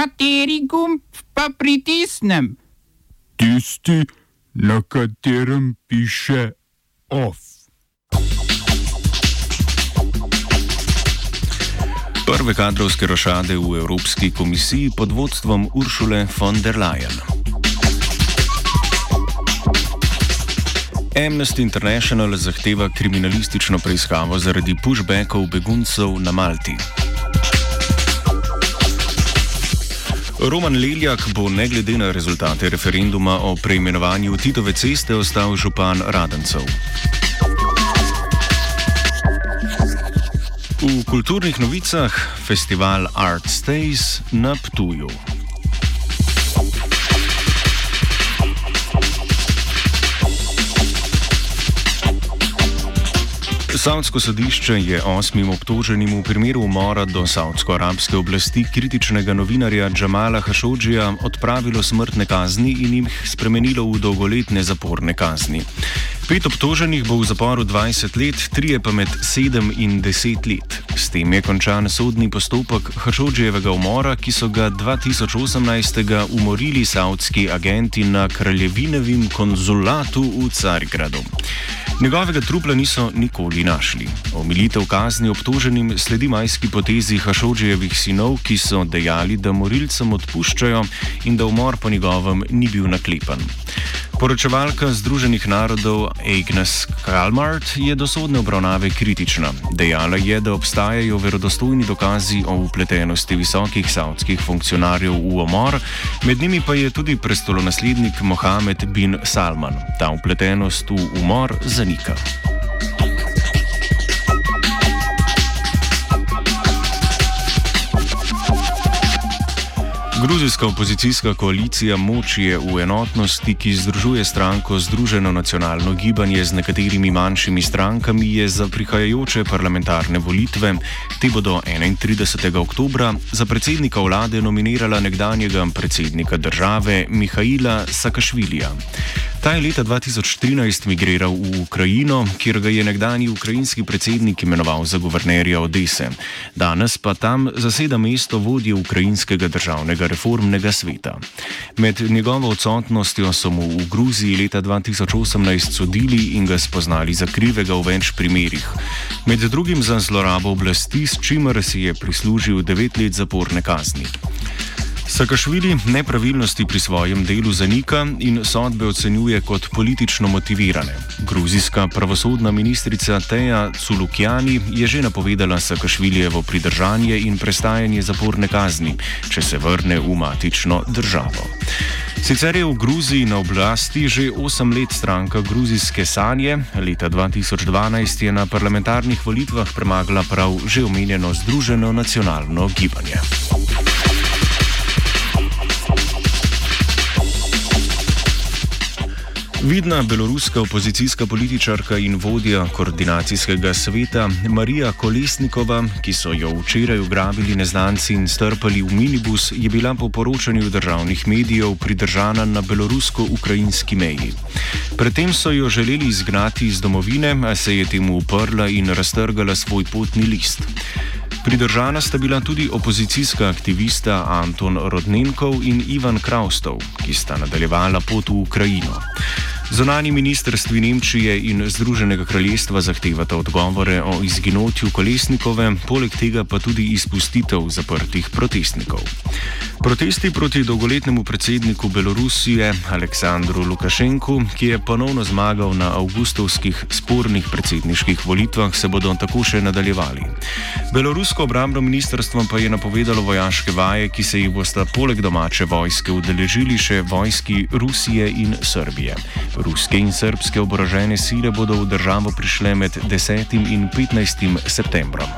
Kateri gumb pa pritisnem? Tisti, na katerem piše OF. Prve kadrovske rošade v Evropski komisiji pod vodstvom Uršule von der Leyen. Amnesty International zahteva kriminalistično preiskavo zaradi pushbackov beguncev na Malti. Roman Leljak bo ne glede na rezultate referenduma o preimenovanju Titove ceste ostal župan Radencov. V kulturnih novicah festival Art Stays na Ptuju. Saudsko sodišče je osmim obtoženim v primeru umora do saudsko-arabske oblasti kritičnega novinarja Džamala Hašodžija odpravilo smrtne kazni in jih spremenilo v dolgoletne zaporne kazni. Pet obtoženih bo v zaporu 20 let, trije pa med 7 in 10 let. S tem je končan sodni postopek Hašodžijevega umora, ki so ga 2018. umorili saudski agenti na kraljevinovem konzulatu v Carigradu. Njegovega trupla niso nikoli našli. Omilitev kazni obtoženim sledi majski potezi Hašodžijevih sinov, ki so dejali, da morilcem odpuščajo in da umor po njegovem ni bil naklepan. Poročevalka Združenih narodov Agnes Kalmart je do sodne obravnave kritična. Dejala je, da obstajajo verodostojni dokazi o upletenosti visokih savdskih funkcionarjev v omor, med njimi pa je tudi prestolonaslednik Mohamed bin Salman. Ta upletenost v umor zanika. Gruzijska opozicijska koalicija Moč je v enotnosti, ki združuje stranko Združeno nacionalno gibanje z nekaterimi manjšimi strankami, je za prihajajoče parlamentarne volitve, te bodo 31. oktobra, za predsednika vlade nominirala nekdanjega predsednika države Mihajla Sakašvilija. Ta je leta 2013 migriral v Ukrajino, kjer ga je nekdani ukrajinski predsednik imenoval za guvernerja Odese. Danes pa tam zaseda mesto vodje ukrajinskega državnega reformnega sveta. Med njegovo odsotnostjo so mu v Gruziji leta 2018 sodili in ga spoznali za krivega v več primerih. Med drugim za zlorabo oblasti, s čimer si je prislužil devet let zaporne kazni. Sakašvili nepravilnosti pri svojem delu zanika in sodbe ocenjuje kot politično motivirane. Gruzijska pravosodna ministrica Teja Culukjani je že napovedala Sakašvilijevo pridržanje in prestajanje zaporne kazni, če se vrne v matično državo. Sicer je v Gruziji na oblasti že 8 let stranka Gruzijske sanje, leta 2012 je na parlamentarnih volitvah premagala prav že omenjeno Združeno nacionalno gibanje. Vidna beloruska opozicijska političarka in vodja koordinacijskega sveta Marija Kolesnikova, ki so jo včeraj ugrabili neznanci in strpali v minibus, je bila po poročanju državnih medijev pridržana na belorusko-ukrajinski meji. Predtem so jo želeli izgnati iz domovine, a se je temu uprla in raztrgala svoj potni list. Pridržana sta bila tudi opozicijska aktivista Anton Rodnenkov in Ivan Kraustov, ki sta nadaljevala pot v Ukrajino. Zonani ministrstvi Nemčije in Združenega kraljestva zahtevata odgovore o izginotju kolesnikove, poleg tega pa tudi izpustitev zaprtih protestnikov. Protesti proti dolgoletnemu predsedniku Belorusije Aleksandru Lukašenku, ki je ponovno zmagal na avgustovskih spornih predsedniških volitvah, se bodo tako še nadaljevali. Belorusko obrambno ministrstvo pa je napovedalo vojaške vaje, ki se jih bosta poleg domače vojske udeležili še vojski Rusije in Srbije. Ruske in srpske oborožene sile bodo v državo prišle med 10. in 15. septembrom.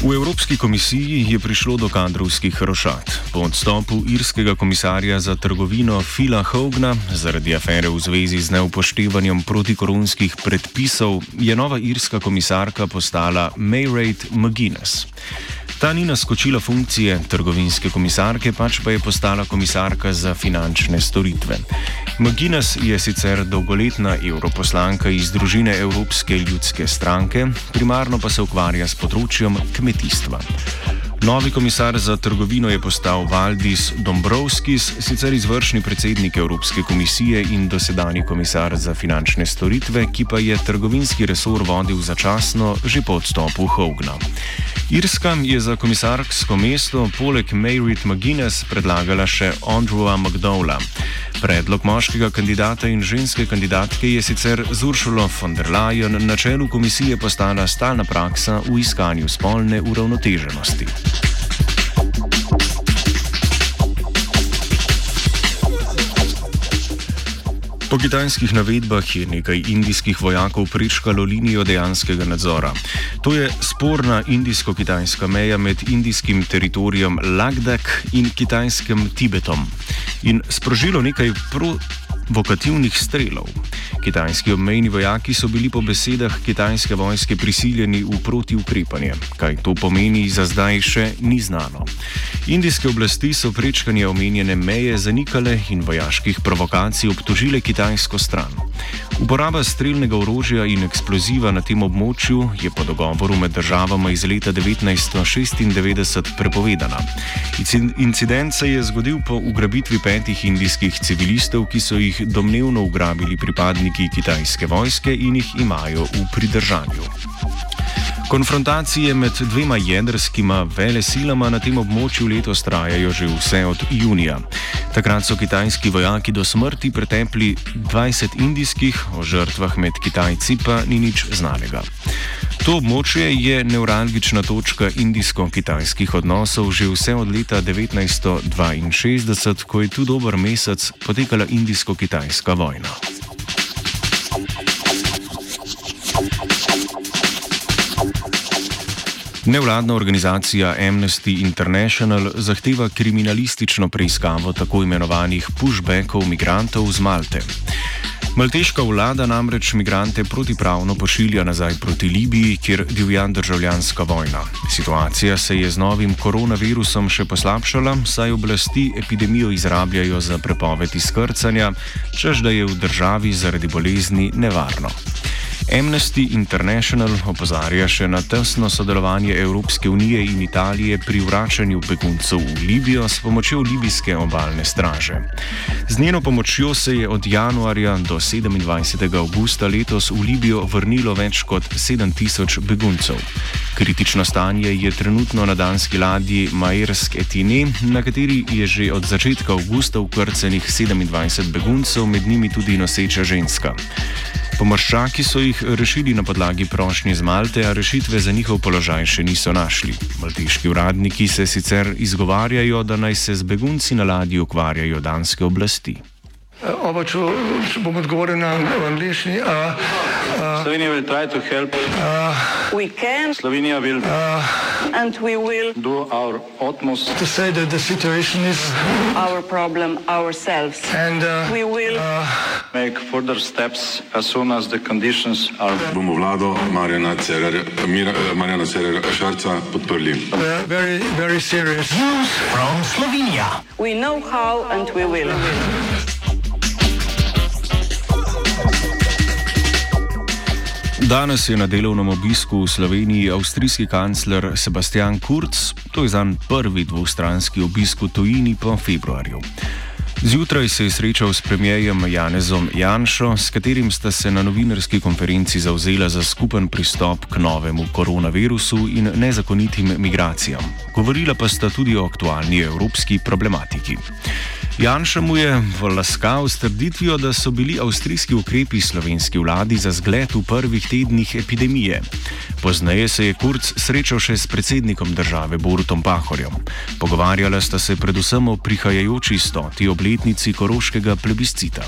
V Evropski komisiji je prišlo do kadrovskih rošat. Po odstopu irskega komisarja za trgovino Fila Hogna zaradi afere v zvezi z neupoštevanjem protikoronskih predpisov je nova irska komisarka postala Mayraid McGuinness. Ta ni naskočila funkcije trgovinske komisarke, pač pa je postala komisarka za finančne storitve. McGuinness je sicer dolgoletna europoslanka iz družine Evropske ljudske stranke, primarno pa se ukvarja s področjem kmetijstva. Novi komisar za trgovino je postal Valdis Dombrovskis, sicer izvršni predsednik Evropske komisije in dosedani komisar za finančne storitve, ki pa je trgovinski resor vodil začasno že po odstopu Hogna. Irska je za komisarsko mesto poleg Mayrit McGuinness predlagala še Andrewa McDowella. Predlog moškega kandidata in ženske kandidatke je sicer z Uršulo von der Leyen na čelu komisije postala stalna praksa v iskanju spolne uravnoteženosti. Po kitajskih navedbah je nekaj indijskih vojakov prečkalo linijo dejanskega nadzora. To je sporna indijsko-kitajska meja med indijskim teritorijem Lagdak in kitajskim Tibetom in sprožilo nekaj provokativnih strelov. Kitajski obmejni vojaki so bili po besedah kitajske vojske prisiljeni v protiukrepanje. Kaj to pomeni, za zdaj še ni znano. Indijske oblasti so prečkanje omenjene meje zanikale in vojaških provokacij obtožile kitajsko stran. Uporaba streljnega orožja in eksploziva na tem območju je po dogovoru med državama iz leta 1996 prepovedana. Incident se je zgodil po ugrabitvi petih indijskih civilistov, ki so jih domnevno ugrabili pripadniki kitajske vojske in jih imajo v pridržanju. Konfrontacije med dvema jedrskima velesilama na tem območju letos trajajo že vse od junija. Takrat so kitajski vojaki do smrti pretepli 20 indijskih, o žrtvah med Kitajci pa ni nič znanega. To območje je neuralgična točka indijsko-kitajskih odnosov že vse od leta 1962, ko je tu dober mesec potekala indijsko-kitajska vojna. Nevladna organizacija Amnesty International zahteva kriminalistično preiskavo tako imenovanih pushbackov migrantov z Malte. Malteška vlada namreč migrante protipravno pošilja nazaj proti Libiji, kjer divja državljanska vojna. Situacija se je z novim koronavirusom še poslabšala, saj oblasti epidemijo izrabljajo za prepoved izkrcanja, čež da je v državi zaradi bolezni nevarno. Amnesty International opozarja še na tesno sodelovanje Evropske unije in Italije pri vračanju beguncev v Libijo s pomočjo libijske obalne straže. Z njeno pomočjo se je od januarja do 27. augusta letos v Libijo vrnilo več kot 7000 beguncev. Kritično stanje je trenutno na danski ladji Majersk Etine, na kateri je že od začetka avgusta ukrcenih 27 beguncev, med njimi tudi noseča ženska. Pomorščaki so jih rešili na podlagi prošnje z Malte, a rešitve za njihov položaj še niso našli. Malteški uradniki se sicer izgovarjajo, da naj se z begunci na ladji ukvarjajo danske oblasti. Oba, če, če bom odgovoril na angliški. Slovenija bo poskušala pomagati. Slovenija bo naredila naš utmost, da bo rekla, da je situacija naš problem, naš sebe. In bomo naredili nadaljnje korake, as soon as the conditions are. Bomo vlado Marjana Cererera Šarca podprli. Very, very serious. From Slovenija. We know how and we will. Danes je na delovnem obisku v Sloveniji avstrijski kancler Sebastian Kurz, to je zanj prvi dvostranski obisk v tujini po februarju. Zjutraj se je srečal s premijejem Janezom Janšo, s katerim sta se na novinarski konferenci zauzela za skupen pristop k novemu koronavirusu in nezakonitim migracijam. Govorila pa sta tudi o aktualni evropski problematiki. Janša mu je vlaskal s trditvijo, da so bili avstrijski ukrepi slovenski vladi za zgled v prvih tednih epidemije. Poznaje se je Kurc srečal še s predsednikom države Borutom Pahorjem. Pogovarjala sta se predvsem o prihajajoči stoti obletnici koroškega plebiscita.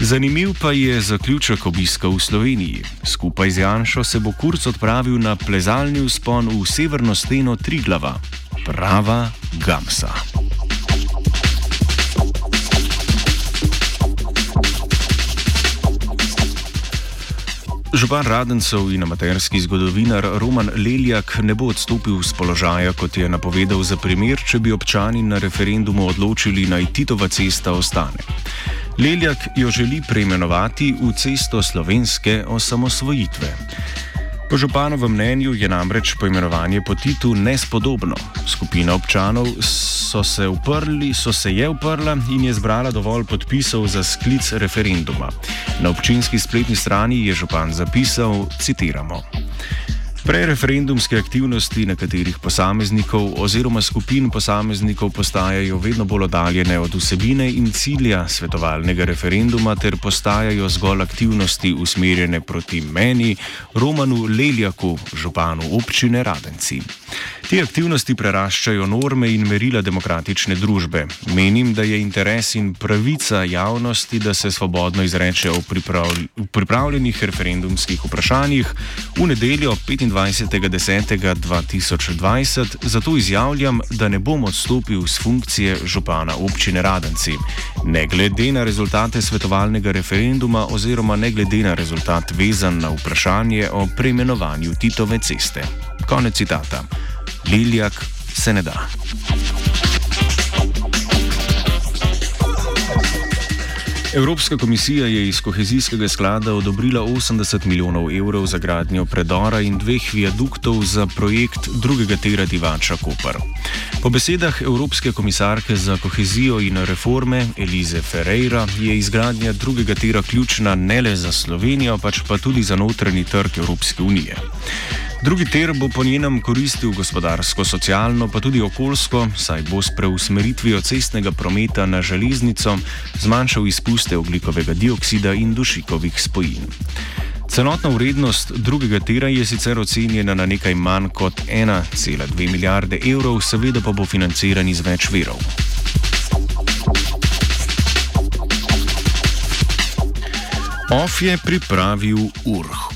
Zanimiv pa je zaključek obiska v Sloveniji. Skupaj z Janšo se bo Kurc odpravil na plezalni vzpon v severno steno Triglava. Prava Gamsa. Župan Radencev in amaterski zgodovinar Roman Leljak ne bo odstopil z položaja, kot je napovedal za primer, če bi občani na referendumu odločili, naj Titova cesta ostane. Leljak jo želi preimenovati v cesto slovenske osamosvojitve. Po županovem mnenju je namreč poimenovanje po Titu nespodobno. Skupina občanov so se, uprli, so se je uprla in je zbrala dovolj podpisov za sklic referenduma. Na občinski spletni strani je župan zapisal: Citiramo. Prereferendumske aktivnosti nekaterih posameznikov oziroma skupin posameznikov postajajo vedno bolj oddaljene od vsebine in cilja svetovalnega referenduma ter postajajo zgolj aktivnosti usmerjene proti meni, Romanu Leljaku, županu občine Radenci. Te aktivnosti preraščajo norme in merila demokratične družbe. Menim, da je interes in pravica javnosti, da se svobodno izreče o pripravljenih referendumskih vprašanjih v nedeljo 25.10.2020, zato izjavljam, da ne bom odstopil z funkcije župana občine Radenci. Ne glede na rezultate svetovalnega referenduma oziroma ne glede na rezultat vezan na vprašanje o preimenovanju Titove ceste. Konec citata. Liljak se ne da. Evropska komisija je iz kohezijskega sklada odobrila 80 milijonov evrov za gradnjo predora in dveh viaduktov za projekt drugega tera Divača Koper. Po besedah Evropske komisarke za kohezijo in reforme Elize Ferreira je izgradnja drugega tera ključna ne le za Slovenijo, pač pa tudi za notranji trg Evropske unije. Drugi ter bo po njenem koristil gospodarsko, socialno, pa tudi okoljsko, saj bo s preusmeritvijo cestnega prometa na železnico zmanjšal izpuste oglikovega dioksida in dušikovih spojin. Celotna vrednost drugega tera je sicer ocenjena na nekaj manj kot 1,2 milijarde evrov, seveda pa bo financiran iz več verov. OF je pripravil URH.